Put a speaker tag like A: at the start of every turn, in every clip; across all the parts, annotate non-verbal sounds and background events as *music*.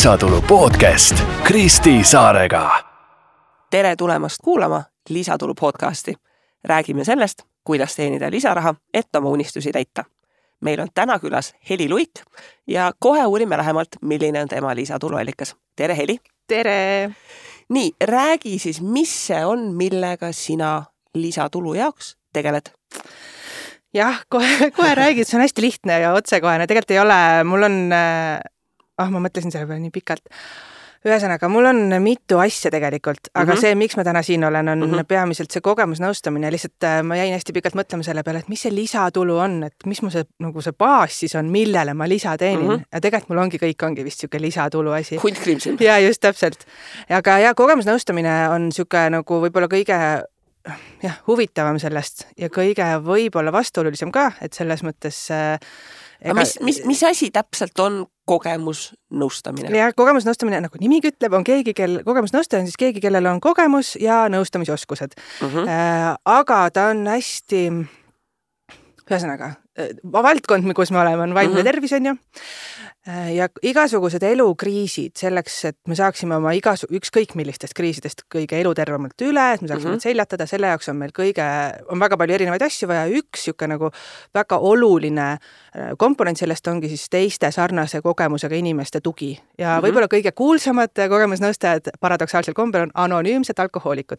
A: lisatulu podcast Kristi Saarega.
B: tere tulemast kuulama lisatulu podcasti. räägime sellest, kuidas teenida lisaraha, et oma unistusi täita. meil on täna külas Heli Luik ja kohe uurime lähemalt, milline on tema lisatuluallikas. tere, Heli.
C: tere.
B: nii, räägi siis, mis see on, millega sina lisatulu jaoks tegeled?
C: jah, kohe, kohe räägid, see on hästi lihtne ja otsekohene, tegelikult ei ole, mul on, ah ma mõtlesin selle peale nii pikalt. ühesõnaga, mul on mitu asja tegelikult, aga mm -hmm. see, miks ma täna siin olen, on mm -hmm. peamiselt see kogemusnõustamine, lihtsalt äh, ma jäin hästi pikalt mõtlema selle peale, et mis see lisatulu on, et mis mu see nagu see baas siis on, millele ma lisa teenin mm. -hmm. ja tegelikult mul ongi, kõik ongi vist niisugune lisatulu asi.
B: hunt kriimsil. *laughs*
C: ja just täpselt. aga ja kogemusnõustamine on niisugune nagu võib-olla kõige jah, huvitavam sellest ja kõige võib-olla vastuolulisem ka, et selles mõttes äh,
B: ega... mis, mis, mis asi täpselt on kogemusnõustamine?
C: jah, kogemusnõustamine, nagu nimigi ütleb, on keegi, kel, kogemusnõustaja on siis keegi, kellel on kogemus ja nõustamisoskused mm. -hmm. Äh, aga ta on hästi, ühesõnaga, valdkond, kus me oleme, on vaimne mm -hmm. tervis, on ju Äh, ja igasugused elukriisid selleks, et me saaksime oma igas, ükskõik millistest kriisidest kõige elutervemalt üle, et me saaksime mm -hmm. seljatada, selle jaoks on meil kõige, on väga palju erinevaid asju vaja, üks niisugune nagu väga oluline äh, komponent sellest ongi siis teiste sarnase kogemusega inimeste tugi. ja mm -hmm. võib-olla kõige kuulsamad kogemusnõustajad paradoksaalsel kombel on anonüümsed alkohoolikud.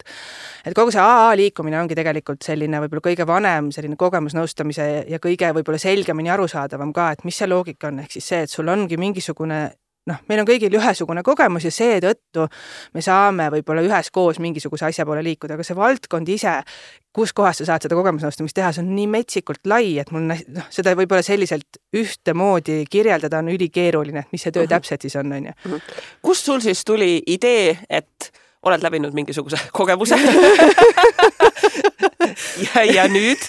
C: et kogu see AA liikumine ongi tegelikult selline võib-olla kõige vanem selline kogemusnõustamise ja kõige võib-olla selgemini arusaadavam ka, et mis see loogika on, ehk siis see, et sul ongi mingisugune noh, meil on kõigil ühesugune kogemus ja seetõttu me saame võib-olla üheskoos mingisuguse asja poole liikuda, aga see valdkond ise, kus kohas sa saad seda kogemusnõustamist teha, see on nii metsikult lai, et mul noh, seda võib-olla selliselt ühtemoodi kirjeldada on ülikeeruline, et mis see töö uh mhm. -huh. täpselt siis on, on ju. Mhm.
B: kust sul siis tuli idee, et oled läbinud mingisuguse *laughs* kogemuse *laughs* *laughs* ja, ja nüüd,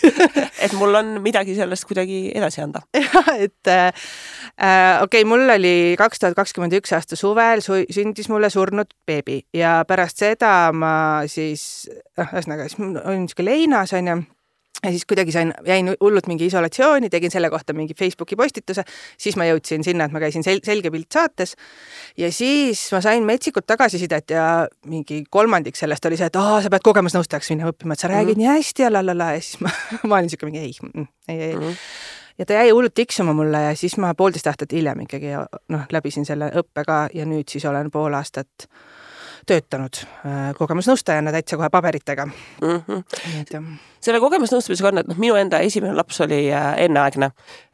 B: et mul on midagi sellest kuidagi edasi anda. *laughs*
C: jah, et äh, äh, okei okay,, mul oli kaks tuhat kakskümmend üks aasta suvel su sündis mulle surnud beebi ja pärast seda ma siis, noh, ühesõnaga siis olin niisugune leinas, onju ja siis kuidagi sain, jäin hullult mingi isolatsiooni, tegin selle kohta mingi Facebooki postituse, siis ma jõudsin sinna, et ma käisin sel-, Selge pilt saates ja siis ma sain metsikult tagasisidet ja mingi kolmandik sellest oli see, et aa, sa pead kogemusnõustajaks minema õppima, et sa räägid mm -hmm. nii hästi ja la la la ja siis ma, *laughs* ma olin niisugune mingi ei, ei, ei mm. -hmm ja ta jäi hullult tiksuma mulle ja siis ma poolteist aastat hiljem ikkagi noh, läbisin selle õppe ka ja nüüd siis olen pool aastat töötanud äh, kogemusnõustajana täitsa kohe paberitega mm.
B: -hmm. selle kogemusnõustamisega on, et noh, minu enda esimene laps oli äh, enneaegne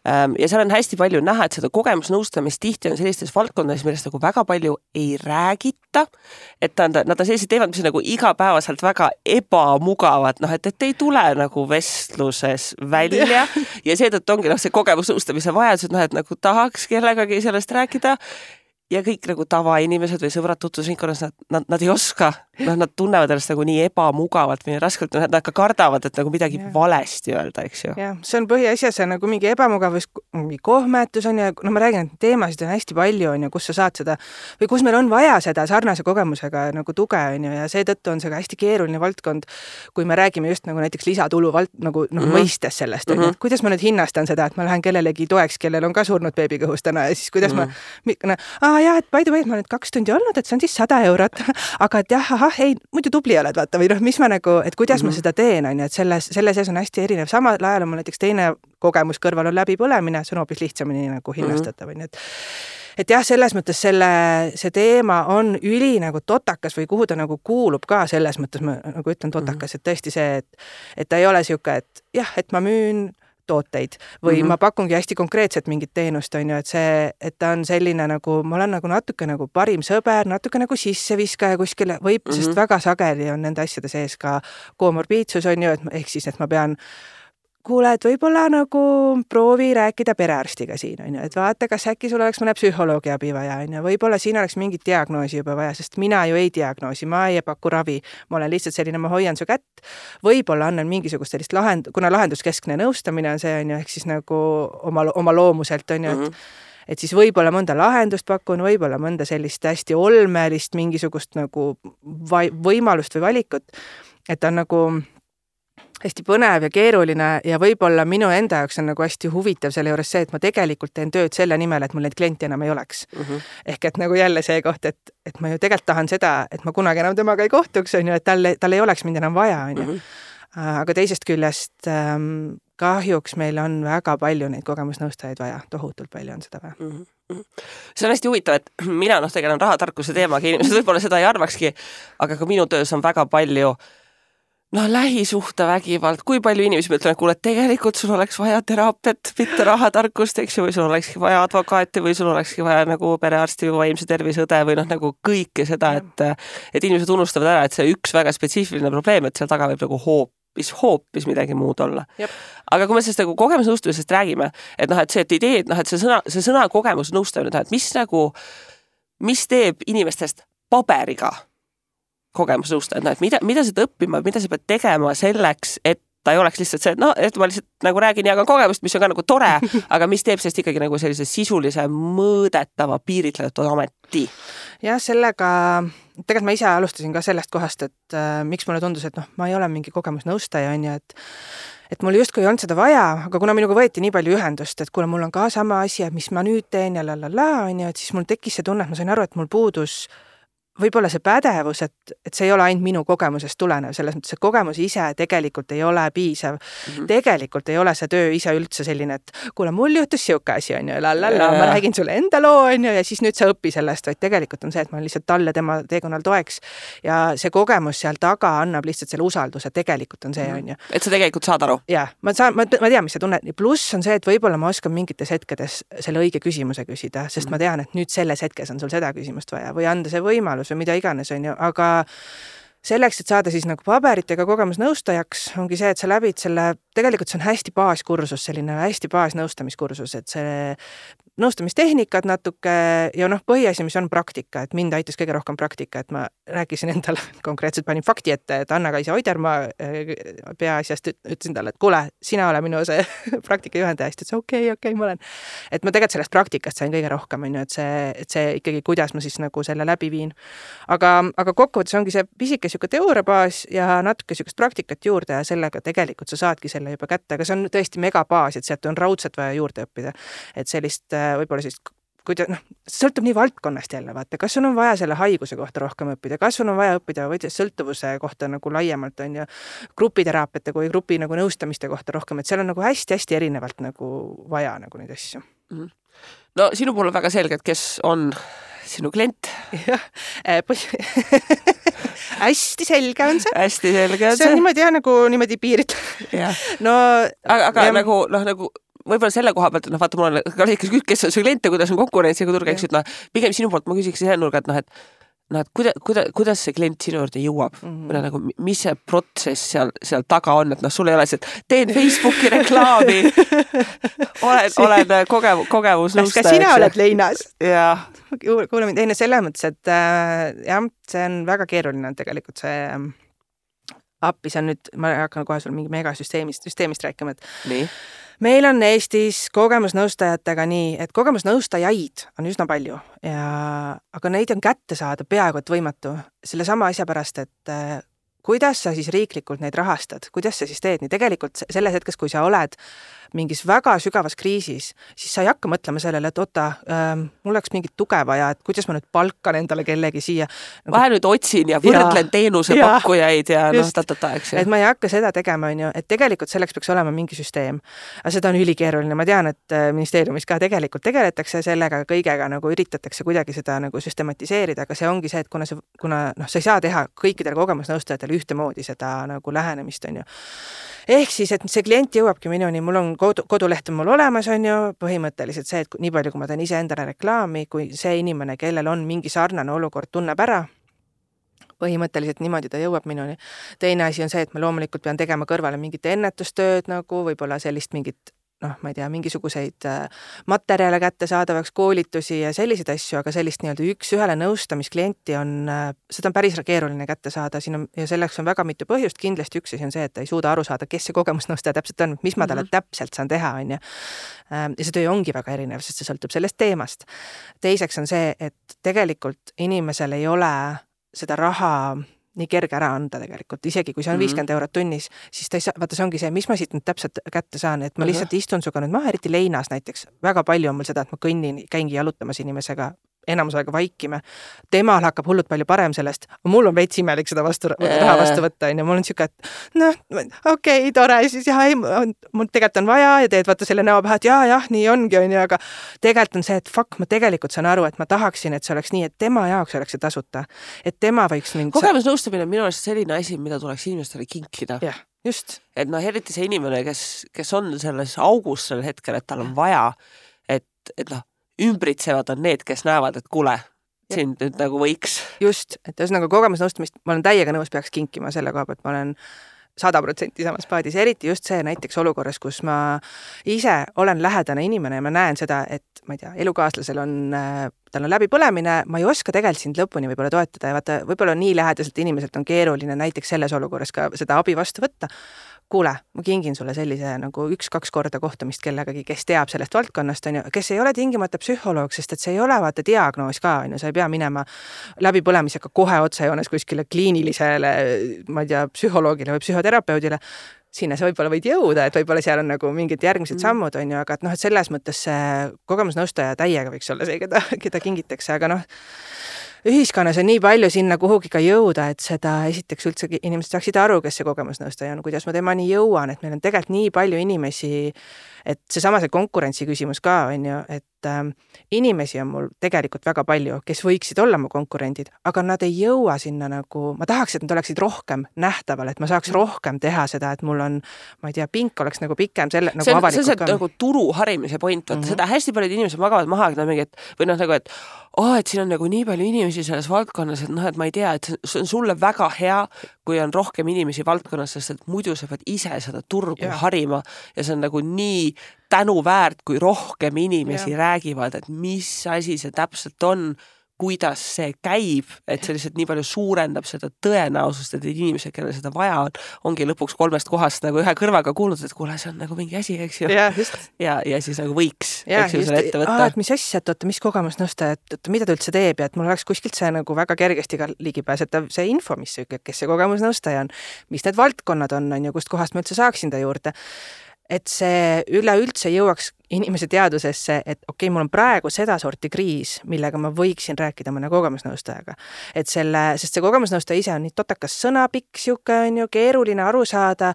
B: ähm, ja seal on hästi palju näha, et seda kogemusnõustamist tihti on sellistes valdkondades, millest nagu väga palju ei räägita. et nad, nad on sellised teemad, mis on nagu igapäevaselt väga ebamugavad, noh, et, et ei tule nagu vestluses välja *laughs* ja seetõttu ongi noh, see kogemusnõustamise vajadus, et noh, et nagu tahaks kellegagi sellest rääkida ja kõik nagu tavainimesed või sõbrad tutvusringkonnas, nad, nad, nad ei oska, noh, nad tunnevad ennast nagu nii ebamugavalt või raskelt, nad ka kardavad, et nagu midagi ja. valesti öelda, eks ju.
C: jah, see on põhiasja, see nagu mingi ebamugavus, mingi kohmetus on ju, no ma räägin, et teemasid on hästi palju, on ju, kus sa saad seda või kus meil on vaja seda sarnase kogemusega nagu tuge, on ju, ja seetõttu on see ka hästi keeruline valdkond, kui me räägime just nagu näiteks lisatulu vald-, nagu noh mm -hmm., mõistes sellest, on ju, et mhm. kuidas ma nüüd hinnastan seda, et ma lähen kellelegi toeks, kellel on ka surnud beebi kõhus täna ja siis kuidas mm -hmm. ma, noh, aa jaa, et by the way, et ma olen nüüd kaks tundi olnud, et see on siis sada eurot. *laughs* aga et jah, ahah, ei, muidu tubli oled, vaata, või noh, mis ma nagu, et kuidas mm -hmm. ma mhm. seda teen, on ju, et selles, selle sees on hästi erinev, samal ajal on mul näiteks teine kogemus kõrval on läbipõlemine, see on hoopis lihtsamini nagu mhm. hinnastatav, on ju, et et jah, selles mõttes selle, see teema on üli nagu totakas või kuhu ta nagu kuulub ka selles mõttes ma nagu ütlen totakas, et tõesti see, et et ta ei ole niisugune, et jah, et ma müün tooteid või mm -hmm. ma pakungi hästi konkreetselt mingit teenust, on ju, et see, et ta on selline nagu, ma olen nagu natuke nagu parim sõber, natuke nagu sisseviskaja kuskile, võib mm, -hmm. sest väga sageli on nende asjade sees ka komorbiidsus, on ju, et ehk siis, et ma pean kuule, et võib-olla nagu proovi rääkida perearstiga siin, on ju, et vaata, kas äkki sul oleks mõne psühholoogi abi vaja, on ju, võib-olla siin oleks mingit diagnoosi juba vaja, sest mina ju ei diagnoosi, ma ei paku ravi, ma olen lihtsalt selline, ma hoian su kätt, võib-olla annan mingisugust sellist lahend-, kuna lahenduskeskne nõustamine on see, on ju, ehk siis nagu oma, oma loomuselt, on ju, et mm -hmm et siis võib-olla mõnda lahendust pakun, võib-olla mõnda sellist hästi olmelist mingisugust nagu vai-, võimalust või valikut, et on nagu hästi põnev ja keeruline ja võib-olla minu enda jaoks on nagu hästi huvitav selle juures see, et ma tegelikult teen tööd selle nimel, et mul neid kliente enam ei oleks mm. -hmm. ehk et nagu jälle see koht, et, et ma ju tegelikult tahan seda, et ma kunagi enam temaga ei kohtuks, on ju, et tal, tal ei oleks mind enam vaja, on ju. Mhm. aga teisest küljest ähm, kahjuks meil on väga palju neid kogemusnõustajaid vaja, tohutult palju on seda vaja mm. -hmm
B: see on hästi huvitav, et mina noh, tegelen rahatarkuse teemaga, inimesed võib-olla seda ei arvakski, aga ka minu töös on väga palju noh, lähisuhtevägivald, kui palju inimesi et kuule, tegelikult sul oleks vaja teraapiat, mitte rahatarkust, eks ju, või sul olekski vaja advokaati või sul olekski vaja nagu perearsti või vaimse tervise õde või noh, nagu kõike seda, et et inimesed unustavad ära, et see üks väga spetsiifiline probleem, et seal taga võib nagu hoopis, hoopis midagi muud olla. aga kui me sellest nagu kogemusnõustamisest räägime, et noh, et see, et ideed, noh, et see sõna, see sõna kogemusnõustamine, et mis nagu, mis teeb inimestest paberiga kogemusnõustaja, et noh, et mida, mida sa pead õppima, mida sa pead tegema selleks, et ta ei oleks lihtsalt see, et noh, et ma lihtsalt nagu räägin, jagan kogemust, mis on ka nagu tore, *laughs* aga mis teeb sellest ikkagi nagu sellise sisulise, mõõdetava, piiritletud ameti.
C: jah, sellega, tegelikult ma ise alustasin ka sellest kohast, et äh, miks mulle tundus, et noh, ma ei ole mingi kogemusnõustaja, on ju, et et mul justkui ei olnud seda vaja, aga kuna minuga võeti nii palju ühendust, et kuule, mul on ka sama asi, et mis ma nüüd teen ja la la la, on ju, et siis mul tekkis see tunne, et ma sain aru, et mul puudus äh, võib-olla see pädevus, et, et see ei ole ainult minu kogemusest tulenev, selles mõttes, et kogemus ise tegelikult ei ole piisav mm. -hmm. tegelikult ei ole see töö ise üldse selline, et kuule, mul juhtus sihuke asi, on ju, la la la, ma räägin sulle enda loo, on ju, ja siis nüüd sa õpi sellest, vaid tegelikult on see, et ma olen lihtsalt talle tema teekonnal toeks. ja see kogemus seal taga annab lihtsalt selle usalduse, tegelikult on see, mhm. on ju.
B: et sa tegelikult saad aru?
C: jah, ma saan, ma, ma tean, mis sa tunned, pluss on see, et võib-olla ma oskan mingites hetkedes selle õige küsimuse küsida, sest mm -hmm. ma tean, et nüüd selles hetkes on sul seda küsimust vaja või anda see võimalus või mida iganes, on ju, aga selleks, et saada siis nagu paberitega kogemusnõustajaks, ongi see, et sa läbid selle, tegelikult see on hästi baaskursus, selline hästi baasnõustamiskursus, et see nõustamistehnikad natuke ja noh, põhiasi, mis on praktika, et mind aitas kõige rohkem praktika, et ma rääkisin *laughs* endale, konkreetselt panin fakti ette, et Anna-Kaisa Oidermaa äh, peaasjast ütlesin talle, et kuule, sina ole minu see *laughs* praktikajuhendaja, siis ta ütles okei okay,, okei okay,, ma olen. et ma tegelikult sellest praktikast sain kõige rohkem, on ju, et see, et see ikkagi, kuidas ma siis nagu selle läbi viin. aga, aga kokkuvõttes ongi see pisike niisugune teooriabaas ja natuke niisugust praktikat juurde ja sellega tegelikult sa saadki selle juba kätte, aga see on tõesti megabaas, et sealt on raudselt vaja juurde õppida. et sellist äh, võib-olla sellist kuida-, noh, sõltub nii valdkonnast jälle, vaata, kas sul on vaja selle haiguse kohta rohkem õppida, kas sul on vaja õppida võitlus sõltuvuse kohta nagu laiemalt, on ju, grupiteraapiate kui grupi nagu nõustamiste kohta rohkem, et seal on nagu hästi-hästi erinevalt nagu vaja nagu neid asju mm. -hmm.
B: no sinu puhul on väga selge, et kes on sinu klient.
C: jah äh, *laughs* hästi selge on see.
B: hästi selge on
C: see. see on niimoodi jah, nagu niimoodi piiritletud. *laughs*
B: no aga, aga ja, nagu noh, nagu võib-olla selle koha pealt, et noh, vaata, mul on ka lõikas, kes on su klient ja kuidas on konkurentsiga turg, eks ju, et noh, pigem sinu poolt ma küsiks selle nurga, et noh, et et kuida-, kuida-, kuidas see klient sinu juurde jõuab mm -hmm. või noh, nagu mis see protsess seal, seal taga on, et noh, sul ei ole see, et teen Facebooki reklaami *laughs* olen, olen kogev-, kogemusnõustaja.
C: kas sina oled leinas?
B: jah.
C: kuule mind, ei no selles mõttes, et äh, jah, see on väga keeruline tegelikult see äh, appi, see on nüüd, ma hakkan kohe sul mingi megasüsteemist, süsteemist rääkima, et
B: nii
C: meil on Eestis kogemusnõustajatega nii, et kogemusnõustajaid on üsna palju ja aga neid on kätte saada peaaegu et võimatu sellesama asja pärast, et kuidas sa siis riiklikult neid rahastad, kuidas sa siis teed, nii? Tegelikult selles hetkes, kui sa oled mingis väga sügavas kriisis, siis sa ei hakka mõtlema sellele, et oota ähm,, mul oleks mingit tuge vaja, et kuidas ma nüüd palkan endale kellegi siia.
B: Nagu.... vahel nüüd otsin ja võrdlen teenusepakkujaid ja, ja noh, ta-ta-ta, eks
C: ju. et ma ei hakka seda tegema, on ju, et tegelikult selleks peaks olema mingi süsteem. aga seda on ülikeeruline, ma tean, et äh, ministeeriumis ka tegelikult tegeletakse sellega kõigega, nagu üritatakse kuidagi seda nagu süstematiseerida, aga see ongi see, et kuna see, kuna noh, sa ei saa teha kõikidele kogemusnõustajatele ühtemoodi seda nagu lähenemist, on ju. ehk siis, et see klient jõuabki minuni, mul on kodu, koduleht on mul olemas, on ju, põhimõtteliselt see, et nii palju, kui ma teen iseendale reklaami, kui see inimene, kellel on mingi sarnane olukord, tunneb ära, põhimõtteliselt niimoodi ta jõuab minuni. teine asi on see, et ma loomulikult pean tegema kõrvale mingit ennetustööd nagu võib-olla sellist mingit noh, ma ei tea, mingisuguseid äh, materjale kättesaadavaks, koolitusi ja selliseid asju, aga sellist nii-öelda üks-ühele nõustamisklienti on, äh, seda on päris keeruline kätte saada, siin on ja selleks on väga mitu põhjust, kindlasti üks asi on see, et ta ei suuda aru saada, kes see kogemusnõustaja täpselt on, mis ma talle mm -hmm. täpselt saan teha, on ju. Ähm, ja see töö ongi väga erinev, sest see sõltub sellest teemast. teiseks on see, et tegelikult inimesel ei ole seda raha nii kerge ära anda tegelikult, isegi kui see on
B: Mhm.
C: viiskümmend eurot tunnis, siis ta ei saa, vaata, see ongi see, mis ma siit nüüd täpselt kätte saan, et ma
B: Ahah.
C: lihtsalt istun sinuga nüüd maha, eriti leinas näiteks. väga palju on mul seda, et ma kõnnin, käingi jalutamas inimesega, enamus aega vaikime. temal hakkab hullult palju parem sellest, mul on veits imelik seda vastu, raha vastu võtta, onju, mul on siuke, et noh, okei okay,, tore, siis jah, ei, mul tegelikult on vaja ja teed vaata selle näo pähe, et jaa, jah, nii ongi, onju, aga tegelikult on see, et fuck, ma tegelikult saan aru, et ma tahaksin, et see oleks nii, et tema jaoks oleks see tasuta. et tema võiks mind
B: kogemusnõustamine on minu arust selline asi, mida tuleks inimestele kinkida.
C: jah, just.
B: et noh, eriti see inimene, kes, kes on selles augus sel hetkel, et tal on vaja, et, et noh, ümbritsevad on need, kes näevad, et kuule, sind nüüd nagu võiks.
C: just, et ühesõnaga kogemusnõustamist ma olen täiega nõus, peaks kinkima selle koha pealt, ma olen sada protsenti samas paadis, eriti just see näiteks olukorras, kus ma ise olen lähedane inimene ja ma näen seda, et ma ei tea, elukaaslasel on, tal on läbipõlemine, ma ei oska tegelikult sind lõpuni võib-olla toetada ja vaata, võib-olla nii lähedaselt inimeselt on keeruline näiteks selles olukorras ka seda abi vastu võtta kuule, ma kingin sulle sellise nagu üks-kaks korda kohtumist kellegagi, kes teab sellest valdkonnast, on ju, kes ei ole tingimata psühholoog, sest et see ei ole vaata diagnoos ka, on ju, sa ei pea minema läbipõlemisega kohe otsejoones kuskile kliinilisele, ma ei tea, psühholoogile või psühhoterapeudile sinna sa võib-olla võid jõuda, et võib-olla seal on nagu mingid järgmised mm. sammud, on ju, aga et noh, et selles mõttes see kogemusnõustaja täiega võiks olla see, keda, keda kingitakse, aga noh, ühiskonnas on nii palju sinna kuhugi ka jõuda, et seda esiteks üldse inimesed saaksid aru, kes see kogemusnõustaja on, kuidas ma temani jõuan, et meil on tegelikult nii palju inimesi, et seesama see konkurentsi küsimus ka on ju, et ähm, inimesi on mul tegelikult väga palju, kes võiksid olla mu konkurendid, aga nad ei jõua sinna nagu, ma tahaks, et nad oleksid rohkem nähtaval, et ma saaks rohkem teha seda, et mul on, ma ei tea, pink oleks nagu pikem selle nagu
B: on, see on
C: avalikult
B: see nagu turu harimise point, vaata mm -hmm. seda hästi paljud inimesed magavad maha, et nad mingi, et või noh, nagu et aa oh,, et siin on nagu nii palju inimesi selles valdkonnas, et noh, et ma ei tea, et see on sulle väga hea, kui on rohkem inimesi valdkonnas, sest et muidu sa pead ise seda turgu
C: Jah.
B: harima ja see on nagu nii tänuväärt, kui rohkem inimesi
C: Jah.
B: räägivad, et mis asi see täpselt on kuidas see käib, et see lihtsalt nii palju suurendab seda tõenäosust, et need inimesed, kellel seda vaja on, ongi lõpuks kolmest kohast nagu ühe kõrvaga kuulnud, et kuule, see on nagu mingi asi, eks ju.
C: just
B: ja, ja siis nagu võiks,
C: ja
B: eks ju, selle ette võtta.
C: et mis asja, et oota, mis kogemusnõustaja, et oota, mida ta üldse teeb ja et mul oleks kuskilt see nagu väga kergesti ka ligipääsetav see info, mis, kes see kogemusnõustaja on, mis need valdkonnad on, on ju, kustkohast ma üldse saaksin ta juurde. Et see üleüldse jõuaks inimese teadvusesse, et okei okay,, mul on praegu sedasorti kriis, millega ma võiksin rääkida mõne kogemusnõustajaga. et selle, sest see kogemusnõustaja ise on nii totakas sõnapikk, sihuke on ju keeruline aru saada.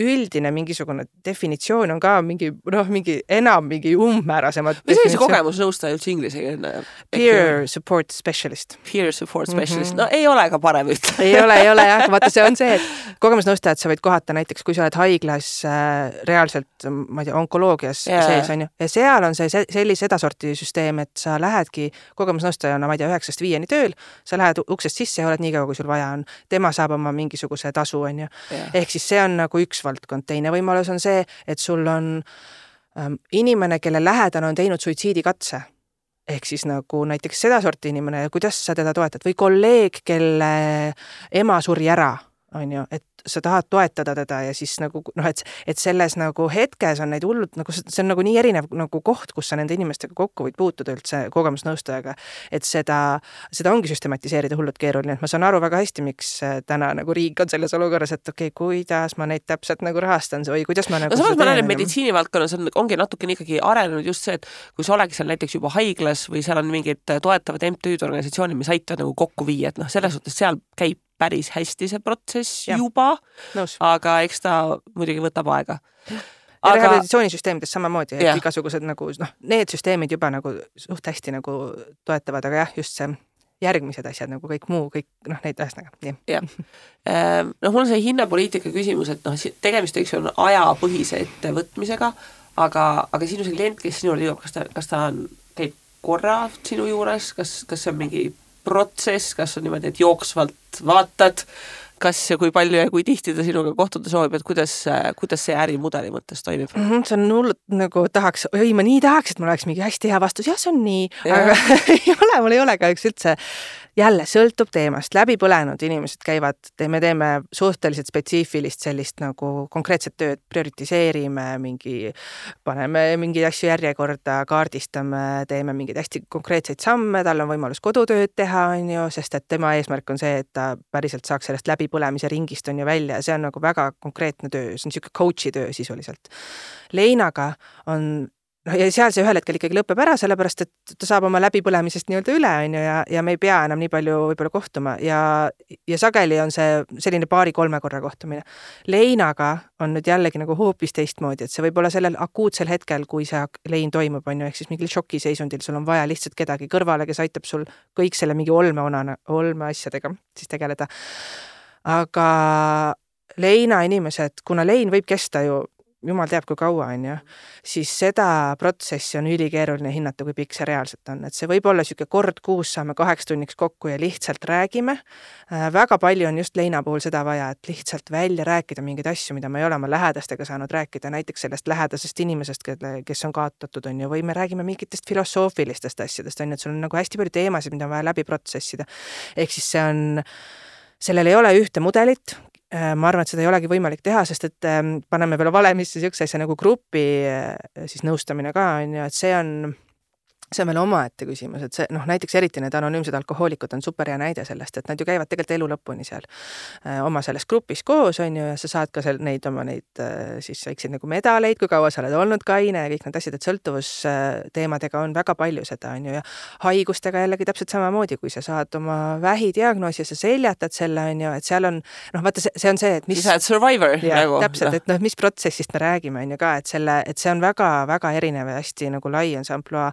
C: üldine mingisugune definitsioon on ka mingi noh, mingi enam mingi umbmäärasemad.
B: mis oli see kogemusnõustaja üldse inglisekeelne?
C: Peer support specialist.
B: Peer support specialist mm, -hmm. no ei ole ka parem ütelda
C: ei ole, ei ole jah, vaata, see on see, et kogemusnõustajat sa võid kohata näiteks, kui sa oled haiglas äh, reaalselt, ma ei tea, onkoloogias
B: Jaa.
C: Sees on ju, ja seal on see se- sellise sedasorti süsteem, et sa lähedki kogemusnõustajana, ma ei tea, üheksast viieni tööl, sa lähed uksest sisse ja oled nii kaua, kui sul vaja on. tema saab oma mingisuguse tasu, on ju. Ehk siis see on nagu üks valdkond, teine võimalus on see, et sul on ähm, inimene, kelle lähedane on teinud suitsiidikatse. Ehk siis nagu näiteks sedasorti inimene, kuidas sa teda toetad? Või kolleeg, kelle ema suri ära, on ju, et sa tahad toetada teda ja siis nagu noh, et, et selles nagu hetkes on neid hullult nagu see on nagu nii erinev nagu koht, kus sa nende inimestega kokku võid puutuda üldse kogemusnõustajaga. et seda, seda ongi süstematiseerida hullult keeruline, et ma saan aru väga hästi, miks äh, täna nagu riik on selles olukorras, et okei okay,, kuidas ma neid täpselt nagu rahastan või kuidas ma nagu
B: no samas ma näen, et
C: ju.
B: meditsiinivaldkonnas on, ongi natukene ikkagi arenenud just see, et kui sa oledki seal näiteks juba haiglas või seal on mingid toetavad MTÜ-d, organisatsioonid, mis aitavad nagu kokku viia, et noh, selles suhtes seal käib päris hästi see protsess
C: Jah.
B: juba, aga eks ta muidugi võtab aega.
C: ja
B: aga
C: rehabilitatsioonisüsteemides samamoodi, et
B: Jah.
C: igasugused nagu noh, need süsteemid juba nagu suht hästi nagu toetavad, aga jah, just see järgmised asjad nagu kõik muu, kõik noh, neid ühesõnaga, nii.
B: Ehm, noh, mul on see hinnapoliitika küsimus, et noh, tegemist, eks ju, on ajapõhise ettevõtmisega, aga, aga sinu see klient, kes sinu juurde jõuab, kas ta, kas ta on, käib korra sinu juures, kas, kas see on mingi protsess, kas on niimoodi, et jooksvalt vaatad, kas ja kui palju ja kui tihti ta sinuga kohtuda soovib, et kuidas, kuidas see ärimudeli mõttes toimib?
C: mm. -hmm, see on hullult nagu tahaks, oi, ma nii tahaks, et mul oleks mingi hästi hea vastus, jah, see on nii, aga *laughs* ei ole, mul ei ole kahjuks üldse jälle sõltub teemast, läbi põlenud inimesed käivad, me teeme suhteliselt spetsiifilist sellist nagu konkreetset tööd, prioritiseerime mingi, paneme mingeid asju järjekorda, kaardistame, teeme mingeid hästi konkreetseid samme, tal on võimalus kodutööd teha, on ju, sest et tema eesmärk on see, et ta päriselt saaks sellest läbipõlemise ringist on ju välja. Ja see on nagu väga konkreetne töö, see on niisugune coach'i töö sisuliselt. Leinaga on noh, ja seal see ühel hetkel ikkagi lõpeb ära, sellepärast et ta saab oma läbipõlemisest nii-öelda üle, on ju, ja, ja me ei pea enam nii palju võib-olla kohtuma ja, ja sageli on see selline paari-kolme korra kohtumine. leinaga on nüüd jällegi nagu hoopis teistmoodi, et see võib olla sellel akuutsel hetkel, kui see lein toimub, on ju, ehk siis mingil šokiseisundil, sul on vaja lihtsalt kedagi kõrvale, kes aitab sul kõik selle mingi olmeonana, olmeasjadega siis tegeleda. aga leina inimesed, kuna lein võib kesta ju jumal teab, kui kaua, on ju, siis seda protsessi on ülikeeruline hinnata, kui pikk see reaalselt on, et see võib olla niisugune kord kuus saame kaheks tunniks kokku ja lihtsalt räägime. Äh, väga palju on just leina puhul seda vaja, et lihtsalt välja rääkida mingeid asju, mida ma ei ole oma lähedastega saanud rääkida, näiteks sellest lähedasest inimesest, kelle, kes on kaotatud, on ju, või me räägime mingitest filosoofilistest asjadest, on ju, et sul on nagu hästi palju teemasid, mida on vaja läbi protsessida. ehk siis see on sellel ei ole ühte mudelit, ma arvan, et seda ei olegi võimalik teha, sest et ähm, paneme veel valemisse niisuguse asja nagu grupi äh, siis nõustamine ka, on ju, et see on see on veel omaette küsimus, et see noh, näiteks eriti need anonüümsed alkohoolikud on super hea näide sellest, et nad ju käivad tegelikult elu lõpuni seal äh, oma selles grupis koos, on ju, ja sa saad ka seal neid oma neid äh, siis väikseid nagu medaleid, kui kaua sa oled olnud kaine ja kõik need asjad, et sõltuvusteemadega on väga palju seda, on ju, ja haigustega jällegi täpselt samamoodi, kui sa saad oma vähidiagnoosi ja sa seljatad selle, on ju, et seal on noh, vaata, see on see, et mis
B: sa oled survivor
C: ja, nagu. täpselt, et noh, mis protsessist me räägime, on ju ka, et selle, et see on väga-väga erinev ja hästi nagu lai on see ampluaa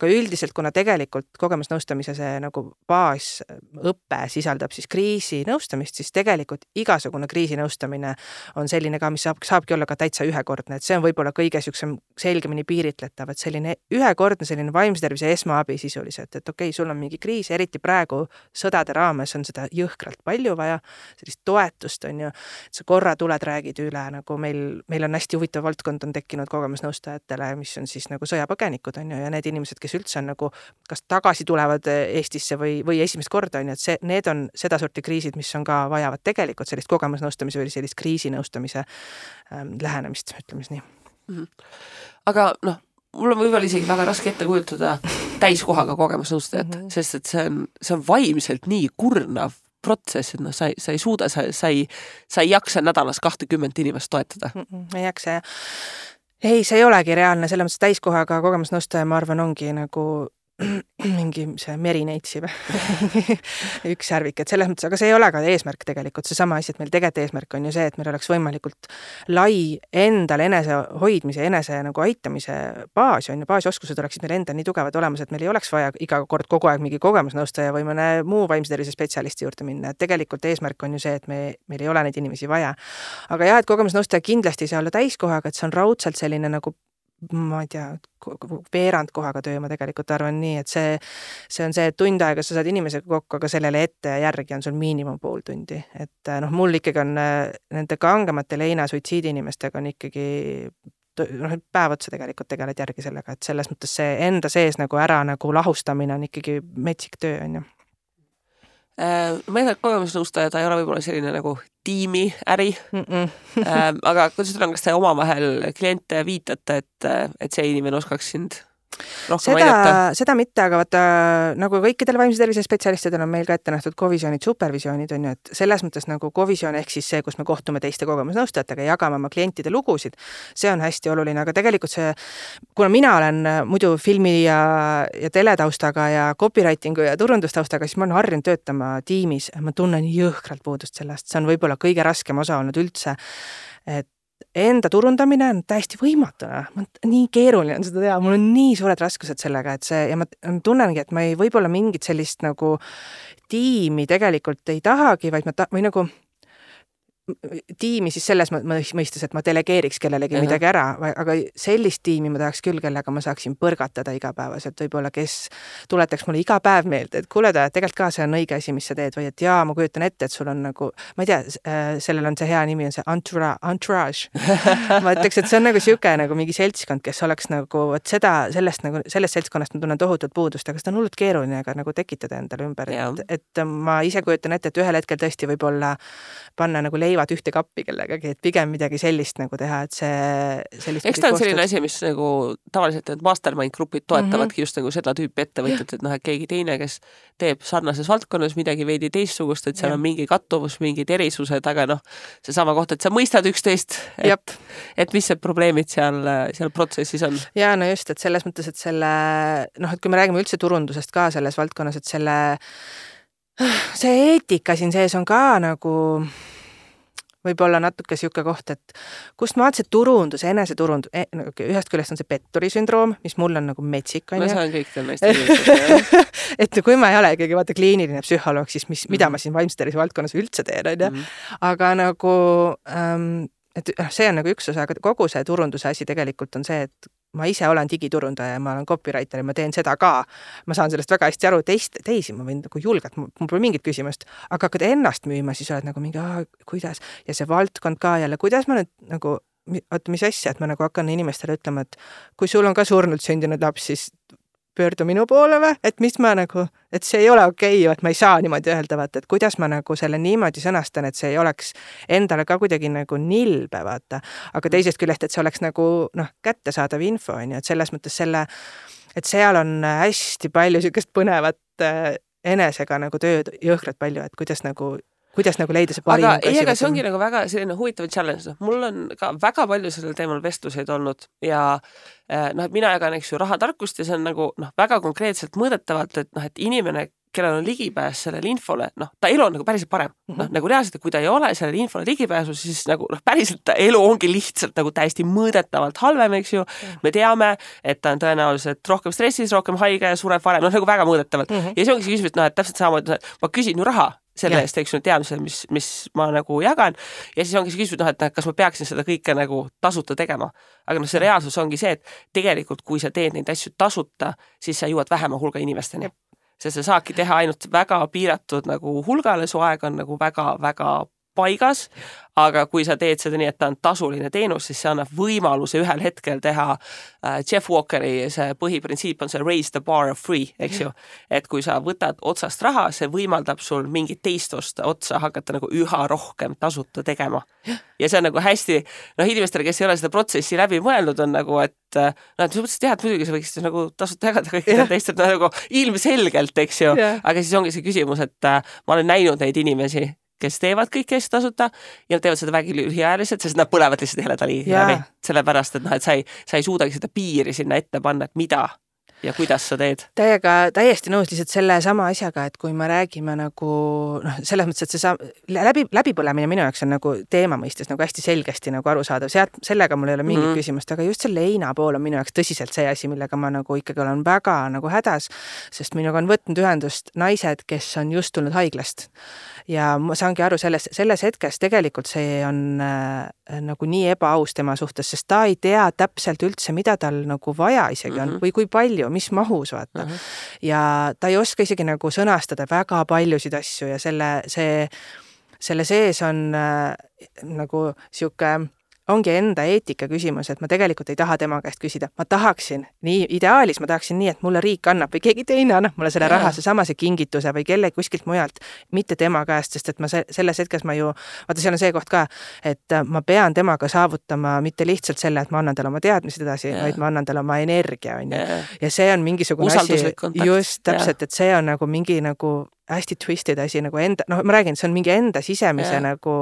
C: aga üldiselt, kuna tegelikult kogemusnõustamise see nagu baasõpe sisaldab siis kriisinõustamist, siis tegelikult igasugune kriisinõustamine on selline ka, mis saab, saabki olla ka täitsa ühekordne, et see on võib-olla kõige niisugusem selgemini piiritletav, et selline ühekordne selline vaimse tervise esmaabi sisuliselt, et okei okay,, sul on mingi kriis, eriti praegu sõdade raames on seda jõhkralt palju vaja, sellist toetust, on ju, et sa korra tuled, räägid üle, nagu meil, meil on hästi huvitav valdkond on tekkinud kogemusnõustajatele, mis on siis nagu sõjapõgenikud, on ju, ja need inimesed, kes üldse on nagu kas tagasi tulevad eh, Eestisse või, või esimest korda, on ju, et see, need on sedasorti kriisid, mis on ka, vajavad tegelikult sellist kogemusnõustamise või sellist kriisinõustamise ähm, lähenemist, ütleme siis nii mm.
B: -hmm. aga noh, mul on võib-olla isegi väga raske ette kujutada täiskohaga kogemusnõustajat mm, -hmm. sest et see on, see on vaimselt nii kurnav protsess, et noh, sa ei, sa ei suuda, sa, sa ei, sa ei jaksa nädalas kahtekümmet inimest toetada
C: mm. -mm, ei jaksa jah ei, see ei olegi reaalne, selles mõttes täiskohaga kogemusnõustaja, ma arvan, ongi nagu mingi see merineitsi või *laughs* üks särvik, et selles mõttes, aga see ei ole ka eesmärk tegelikult, seesama asi, et meil tegelikult eesmärk on ju see, et meil oleks võimalikult lai endal enesehoidmise, enese nagu aitamise baas on ju, baasoskused oleksid meil endal nii tugevad olemas, et meil ei oleks vaja iga kord kogu aeg mingi kogemusnõustaja või mõne muu vaimse tervise spetsialisti juurde minna, et tegelikult eesmärk on ju see, et me, meil ei ole neid inimesi vaja. aga jah, et kogemusnõustaja kindlasti ei saa olla täiskohaga, et see on raudselt selline nagu ma ei tea, veerand kohaga töö, ma tegelikult arvan nii, et see, see on see, et tund aega sa saad inimesega kokku, aga sellele ette ja järgi on sul miinimum pool tundi. et noh, mul ikkagi on nende kangemate leina suitsiidiinimestega on ikkagi noh, päev otsa tegelikult tegeled järgi sellega, et selles mõttes see enda sees nagu ära nagu lahustamine on ikkagi metsik töö, on ju
B: Äh, ma eeldan, et kogemusnõustaja, ta ei ole võib-olla selline nagu tiimiäri mm. -mm. aga kuidas teil on, kas te omavahel kliente viitate, et, et see inimene oskaks sind rohkem
C: seda, aidata? seda mitte, aga vaata nagu kõikidel vaimse tervise spetsialistidel on meil ka ette nähtud kovisioonid, supervisioonid on ju, et selles mõttes nagu kovisioon ehk siis see, kus me kohtume teiste kogemusnõustajatega, jagame oma klientide lugusid, see on hästi oluline, aga tegelikult see, kuna mina olen muidu filmi ja, ja teletaustaga ja copywriting'u ja turundustaustaga, siis ma olen harjunud töötama tiimis, ma tunnen jõhkralt puudust sellest, see on võib-olla kõige raskem osa olnud üldse et enda turundamine on täiesti võimatu, noh, nii keeruline on seda teha, mul on nii suured raskused sellega, et see ja ma tunnengi, et ma ei, võib-olla mingit sellist nagu tiimi tegelikult ei tahagi, vaid ma ta-, või nagu tiimi siis selles mõistes, et ma delegeeriks kellelegi -huh. midagi ära, aga sellist tiimi ma tahaks küll, kellega ma saaksin põrgatada igapäevaselt, võib-olla kes tuletaks mulle iga päev meelde, et kuule, tegelikult ka see on õige asi, mis sa teed või et jaa, ma kujutan ette, et sul on nagu, ma ei tea, äh, sellel on see hea nimi, on see entourage, entourage. *laughs* ma ütleks, et see on nagu niisugune nagu mingi seltskond, kes oleks nagu vot seda, sellest nagu, sellest seltskonnast ma tunnen tohutut puudust, aga seda on hullult keeruline ka nagu tekitada endale ümber, et, et ma ise kujutan ette, et ühel hetkel tõesti võib-olla panna nagu leivad ühte kappi kellegagi, et pigem midagi sellist nagu teha, et see sellist
B: eks ta on selline asi, mis nagu tavaliselt need mastermind grupid toetavadki mm -hmm. just nagu seda tüüpi ettevõtjat, et noh, et keegi teine, kes teeb sarnases valdkonnas midagi veidi teistsugust, et seal ja. on mingi kattuvus, mingid erisused, aga noh, seesama koht, et sa mõistad üksteist, et, et mis need probleemid seal, seal protsessis on.
C: ja no just, et selles mõttes, et selle noh, et kui me räägime üldse turundusest ka selles valdkonnas, et selle see eetika siin sees on ka nagu võib-olla natuke niisugune koht, et kust ma vaatasin, et turundus, eneseturundus eh,, nagu ühest küljest on see petturi sündroom, mis mul on nagu metsik,
B: on ju. ma saan kõikidel neist inimestest *laughs*
C: et kui ma ei ole ikkagi vaata kliiniline psühholoog, siis mis mm, -hmm. mida mhm. ma siin vaimse tervise valdkonnas üldse teen, on ju. Mhm. aga nagu ähm, et noh, see on nagu üks osa, aga kogu see turunduse asi tegelikult on see, et ma ise olen digiturundaja ja ma olen copywriter ja ma teen seda ka. ma saan sellest väga hästi aru, teist, teisi ma võin nagu julgelt, mul pole mingit küsimust, aga hakkad ennast müüma, siis oled nagu mingi, kuidas? Ja see valdkond ka jälle, kuidas ma nüüd nagu oota, mis asja, et ma nagu hakkan inimestele ütlema, et kui sul on ka surnult sündinud laps, siis pöördu minu poole või, et mis ma nagu, et see ei ole okei okay,, et ma ei saa niimoodi öelda, vaata, et kuidas ma nagu selle niimoodi sõnastan, et see ei oleks endale ka kuidagi nagu nilbe, vaata. aga teisest küljest, et see oleks nagu noh, kättesaadav info on ju, et selles mõttes selle, et seal on hästi palju niisugust põnevat äh, enesega nagu tööd jõhkralt palju, et kuidas nagu kuidas nagu leida see parim
B: aga ei, aga see ongi nagu väga selline huvitav challenge, noh, mul on ka väga palju sellel teemal vestluseid olnud ja eh, noh, et mina jagan, eks ju, rahatarkust ja see on nagu noh, väga konkreetselt mõõdetavalt, et noh, et inimene, kellel on ligipääs sellele infole, noh, ta elu on nagu päriselt parem mm. -hmm. noh, nagu reaalselt, et kui ta ei ole sellele infole ligipääsu, siis nagu noh, päriselt ta elu ongi lihtsalt nagu täiesti mõõdetavalt halvem, eks ju mm. -hmm. me teame, et ta on tõenäoliselt rohkem stressis, rohkem haige, sureb varem, noh nagu väga mõõdetavalt mm. -hmm. ja see ongi see küsimus, et noh, et täpselt samamoodi, ma küsin ju raha selle eest, eks ju, teadmised, mis, mis ma nagu jagan. ja siis ongi see küsimus, noh, et kas ma peaksin seda kõike nagu tasuta tegema. aga noh, see reaalsus ongi see, et tegelikult, kui sa teed neid asju tasuta, siis sa jõuad vähema hulga inimesteni. sest sa saadki teha ainult väga piiratud nagu hulgale, su aeg on nagu väga-väga paigas, aga kui sa teed seda nii, et ta on tasuline teenus, siis see annab võimaluse ühel hetkel teha äh, Jeff Walkeri see põhiprintsiip on see raise the bar of free, eks ju. et kui sa võtad otsast raha, see võimaldab sul mingit teist osta otsa hakata nagu üha rohkem tasuta tegema. ja see on nagu hästi, noh, inimestele, kes ei ole seda protsessi läbi mõelnud, on nagu, et noh, et sa mõtlesid jah, et muidugi sa võiksid nagu tasuta jagada kõikidele teistele no, nagu ilmselgelt, eks ju, aga siis ongi see küsimus, et äh, ma olen näinud neid inimesi, kes teevad kõike hästi tasuta ja teevad seda väga lühiajaliselt, sest nad põlevad lihtsalt heleda liivi läbi. sellepärast, et noh, et sa ei, sa ei suudagi seda piiri sinna ette panna, et mida ja kuidas sa teed?
C: Täiega, täiesti nõus lihtsalt sellesama asjaga, et kui me räägime nagu noh, selles mõttes, et see sa-, läbi, läbipõlemine minu jaoks on nagu teema mõistes nagu hästi selgesti nagu arusaadav, sealt, sellega mul ei ole mingit mm -hmm. küsimust, aga just see leina pool on minu jaoks tõsiselt see asi, millega ma nagu ikkagi olen väga nagu hädas, sest minuga on võtnud ühendust naised, kes on just tulnud haiglast ja ma saangi aru selles, selles hetkes tegelikult see on äh, nagu nii ebaaus tema suhtes, sest ta ei tea täpselt üldse, mida tal nagu vaja isegi on mm -hmm. või kui palju, mis mahus, vaata mm. -hmm. ja ta ei oska isegi nagu sõnastada väga paljusid asju ja selle, see, selle sees on äh, nagu niisugune ongi enda eetika küsimus, et ma tegelikult ei taha tema käest küsida, ma tahaksin, nii ideaalis ma tahaksin nii, et mulle riik annab või keegi teine annab mulle selle raha, seesama see kingituse või kelle kuskilt mujalt, mitte tema käest, sest et ma se-, selles hetkes ma ju, vaata, seal on see koht ka, et äh, ma pean temaga saavutama mitte lihtsalt selle, et ma annan talle oma teadmised edasi, vaid ma annan talle oma energia, on ju. ja see on mingisugune asi, just täpselt, et see on nagu mingi nagu hästi twisted asi nagu enda, noh, ma räägin, see on mingi enda sisemise ja. nagu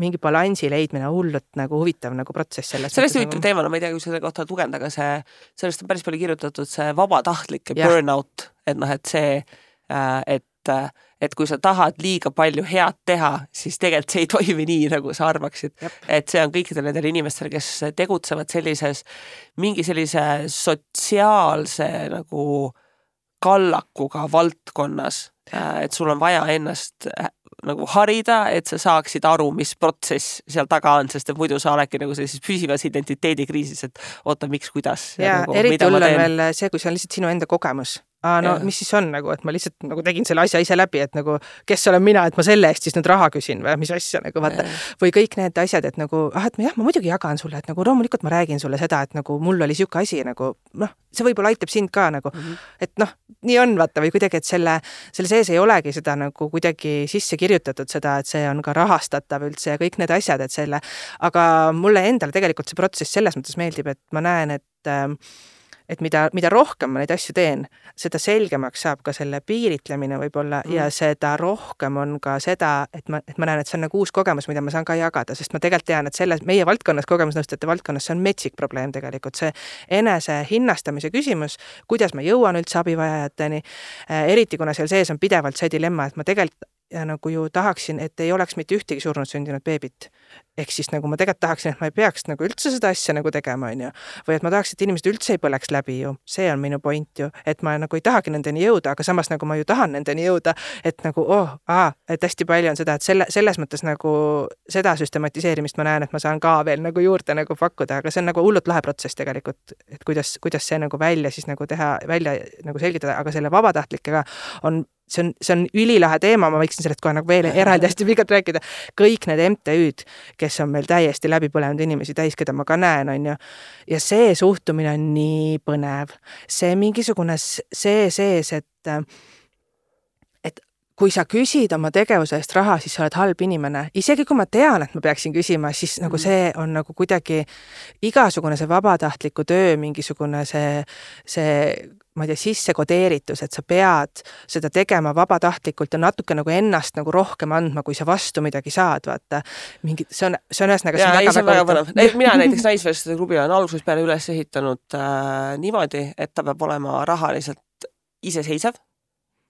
C: mingi balansi leidmine hullult nagu huvitav nagu protsess selles.
B: see on hästi huvitav nagu... teema, no ma ei tea, kui selle kohta lugeda, aga see, sellest on päris palju kirjutatud, see vabatahtlik ja burnout, et noh, et see, äh, et, et kui sa tahad liiga palju head teha, siis tegelikult see ei *laughs* toimi nii, nagu sa arvaksid. et see on kõikidel nendel inimestel, kes tegutsevad sellises, mingi sellise sotsiaalse nagu kallakuga valdkonnas, äh, et sul on vaja ennast nagu harida, et sa saaksid aru, mis protsess seal taga on, sest et muidu sa oledki nagu sellises püsivas identiteedikriisis, et oota, miks, kuidas.
C: ja
B: nagu,
C: eriti hull on veel see, kui see on lihtsalt sinu enda kogemus aa no
B: Jah.
C: mis siis on nagu, et ma lihtsalt nagu tegin selle asja ise läbi, et nagu kes olen mina, et ma selle eest siis nüüd raha küsin või mis asja nagu vaata. või kõik need asjad, et nagu ah, et ma jah, ma muidugi jagan sulle, et nagu loomulikult ma räägin sulle seda, et nagu mul oli sihuke asi nagu noh, see võib-olla aitab sind ka nagu mm, -hmm. et noh, nii on vaata või kuidagi, et selle, selle sees ei olegi seda nagu kuidagi sisse kirjutatud seda, et see on ka rahastatav üldse ja kõik need asjad, et selle, aga mulle endale tegelikult see protsess selles mõttes meeldib, et ma näen, et ähm, et mida, mida rohkem ma neid asju teen, seda selgemaks saab ka selle piiritlemine võib-olla mm. ja seda rohkem on ka seda, et ma, et ma näen, et see on nagu uus kogemus, mida ma saan ka jagada, sest ma tegelikult tean, et selles meie valdkonnas, kogemusnõustajate valdkonnas, see on metsik probleem tegelikult, see enese hinnastamise küsimus, kuidas ma jõuan üldse abivajajateni, eriti kuna seal sees on pidevalt see dilemma, et ma tegelikult ja nagu ju tahaksin, et ei oleks mitte ühtegi surnud sündinud beebit. Ehk siis nagu ma tegelikult tahaksin, et ma ei peaks nagu üldse seda asja nagu tegema, on ju. või et ma tahaks, et inimesed üldse ei põleks läbi ju, see on minu point ju, et ma nagu ei tahagi nendeni jõuda, aga samas nagu ma ju tahan nendeni jõuda, et nagu oh, aa, et hästi palju on seda, et selle, selles mõttes nagu seda süstematiseerimist ma näen, et ma saan ka veel nagu juurde nagu pakkuda, aga see on nagu hullult lahe protsess tegelikult, et kuidas, kuidas see nagu välja siis nagu teha, välja nagu selgitada, aga selle vabatahtlikega on see on, see on ülilahe teema, ma võiksin sellest kohe nagu veel eraldi hästi pikalt rääkida. kõik need MTÜ-d, kes on meil täiesti läbi põlenud inimesi täis, keda ma ka näen, on ju. ja see suhtumine on nii põnev, see mingisugune see sees, et kui sa küsid oma tegevuse eest raha, siis sa oled halb inimene, isegi kui ma tean, et ma peaksin küsima, siis nagu see on nagu kuidagi igasugune see vabatahtliku töö mingisugune see, see ma ei tea, sisse kodeeritus, et sa pead seda tegema vabatahtlikult ja natuke nagu ennast nagu rohkem andma, kui sa vastu midagi saad, vaata. mingi, see on, see on ühesõnaga.
B: jaa, ei, see on väga põnev. mina näiteks Naisvestide klubi olen algusest peale üles ehitanud äh, niimoodi, et ta peab olema rahaliselt iseseisev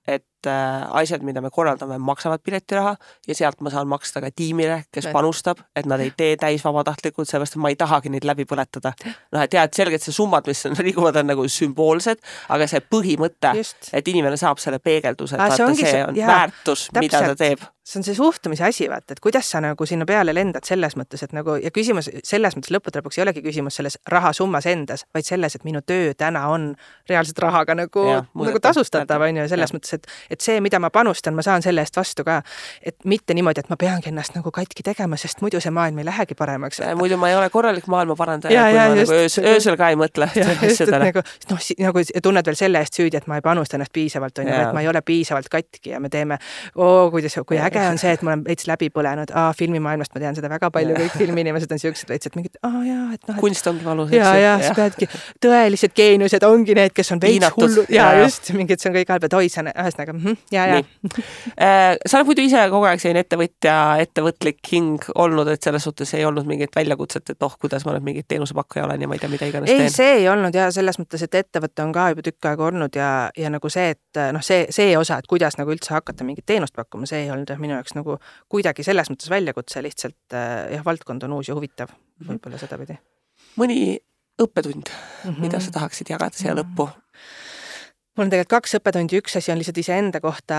B: et äh, asjad, mida me korraldame, maksavad piletiraha ja sealt ma saan maksta ka tiimile, kes
C: Et-
B: panustab, et nad ei tee täisvabatahtlikult, sellepärast et ma ei tahagi neid läbi põletada. noh, et jah, et selgelt see summad, mis on *laughs* liiguvad, on nagu sümboolsed, aga see põhimõte, et inimene saab selle peegelduse, et vaata, see on
C: jaa,
B: väärtus, mida ta teeb.
C: See on see suhtumise asi, vaata, et kuidas sa nagu sinna peale lendad selles mõttes, et nagu ja küsimus selles mõttes lõppude lõpuks ei olegi küsimus selles rahasummas endas, vaid selles, et minu töö täna on reaalselt rahaga nagu, nagu tasustatav, on ju, selles
B: jah.
C: mõttes, et, et see, mida ma panustan, ma saan selle eest vastu ka. et mitte niimoodi, et ma peangi ennast nagu katki tegema, sest muidu see maailm ei lähegi paremaks.
B: muidu ma ei ole korralik maailmaparandaja,
C: Jaa,
B: kui
C: jaa,
B: ma
C: just,
B: nagu öös, öösel ka ei mõtle *laughs* asjadele.
C: nagu noh, nagu ja tunned veel selle eest süüdi, et ma ei panusta ennast piisavalt, on ju, et ma ei ole piisavalt katki ja me teeme, oo, kuidas, kui äge on see, et ma olen veits läbi põlenud, aa, filmimaailmast ma tean seda väga palju, kõik filmiinimesed on siuksed veits, et mingid, aa jaa, et noh,
B: kunst ongi valus,
C: ja, ja siis peadki, tõelised geeniused ongi need, kes on veits hullud ja, ja just mingid, see on kõik halb, et oi, see on ühesõnaga mm -hmm, ja, ja.
B: Äh, sa oled muidu ise kogu aeg selline ettevõtja, ettevõtlik hing olnud, et selles suhtes ei olnud mingit väljakutset, et oh, kuidas ma nüüd mingi teenusepakkuja olen ja ma ei tea, mida iganes
C: ei,
B: teen.
C: see ei olnud ja selles mõttes, et ettevõte on ka juba tükk aega olnud ja, ja nagu see, et noh, see, see osa, et kuidas nagu üldse hakata mingit teenust pakkuma, see ei olnud jah minu jaoks nagu kuidagi selles mõttes väljakutse, lihtsalt äh, jah, valdkond on uus ja huvitav, võib-olla sedapidi.
B: mõni õppetund, mida
C: Mhm.
B: sa tahaksid jagada siia lõppu?
C: mul on tegelikult kaks õppetundi, üks asi on lihtsalt iseenda kohta,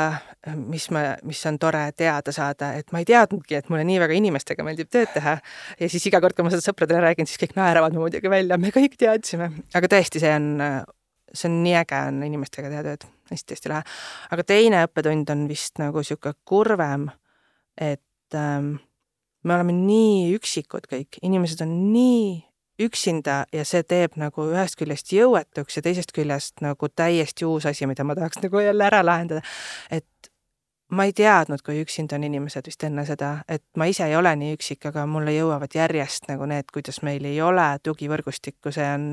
C: mis ma, mis on tore teada saada, et ma ei teadnudki, et mulle nii väga inimestega meeldib tööd teha. ja siis iga kord, kui ma seda sõpradele räägin, siis kõik naeravad mu muidugi välja, me kõik teadsime, aga tõesti, see on, see on nii äge on inimestega teha tööd hästi,, hästi-hästi lahe. aga teine õppetund on vist nagu sihuke kurvem, et ähm, me oleme nii üksikud kõik, inimesed on nii üksinda ja see teeb nagu ühest küljest jõuetuks ja teisest küljest nagu täiesti uus asi, mida ma tahaks nagu jälle ära lahendada. et ma ei teadnud, kui üksinda on inimesed vist enne seda, et ma ise ei ole nii üksik, aga mulle jõuavad järjest nagu need, kuidas meil ei ole tugivõrgustikku, see on,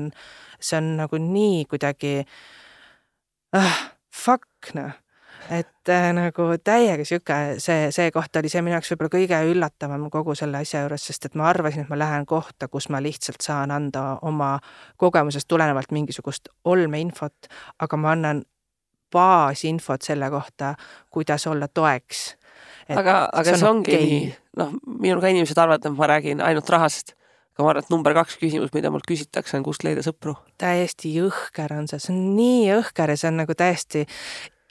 C: see on nagu nii kuidagi ah, fuck noh. Et äh, nagu täiega sihuke, see, see koht oli see minu jaoks võib-olla kõige üllatavam kogu selle asja juures, sest et ma arvasin, et ma lähen kohta, kus ma lihtsalt saan anda oma kogemusest tulenevalt mingisugust olmeinfot, aga ma annan baasinfot selle kohta, kuidas olla toeks.
B: aga, aga see ongi nii, noh, minul ka inimesed arvavad, et ma räägin ainult rahast. aga ma arvan, et number kaks küsimus, mida mult küsitakse, on kust leida sõpru.
C: täiesti jõhker on see, see on nii jõhker ja see on nagu täiesti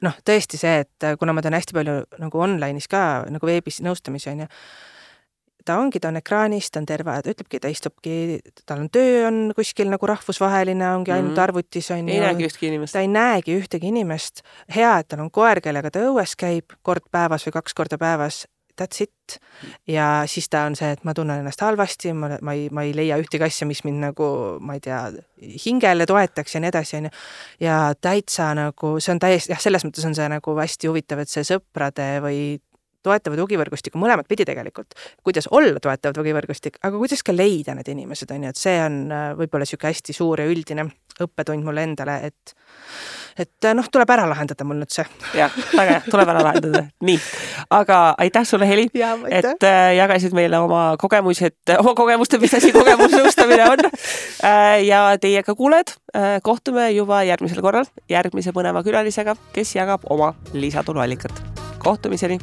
C: noh, tõesti see, et kuna ma teen hästi palju nagu online'is ka nagu veebis nõustamisi on ju, ta ongi, ta on ekraanis, ta on terve, ta ütlebki, ta istubki, tal on töö on kuskil nagu rahvusvaheline, ongi ainult mm -hmm. arvutis on
B: ju. ei näegi ühtki inimest.
C: ta ei näegi ühtegi inimest. hea, et tal on koer, kellega ta õues käib kord päevas või kaks korda päevas, that's it. ja siis ta on see, et ma tunnen ennast halvasti, ma, ma ei, ma ei leia ühtegi asja, mis mind nagu, ma ei tea, hingele toetaks ja nii edasi, on ju. ja täitsa nagu, see on täiesti, jah, selles mõttes on see nagu hästi huvitav, et see sõprade või toetava tugivõrgustiku mõlemat pidi tegelikult, kuidas olla toetav tugivõrgustik, aga kuidas ka leida need inimesed, on ju, et see on äh, võib-olla niisugune hästi suur ja üldine õppetund mulle endale, et et äh, noh, tuleb ära lahendada mul nüüd see.
B: jah, väga hea, tuleb ära lahendada, *laughs* nii. aga aitäh sulle, Heli, et äh, jagasid meile oma kogemusi, et oma kogemuste, mis asi kogemusnõustamine on äh,. ja teiega kuulajad äh,, kohtume juba järgmisel korral järgmise põneva külalisega, kes jagab oma lisatuluallikat. kohtumiseni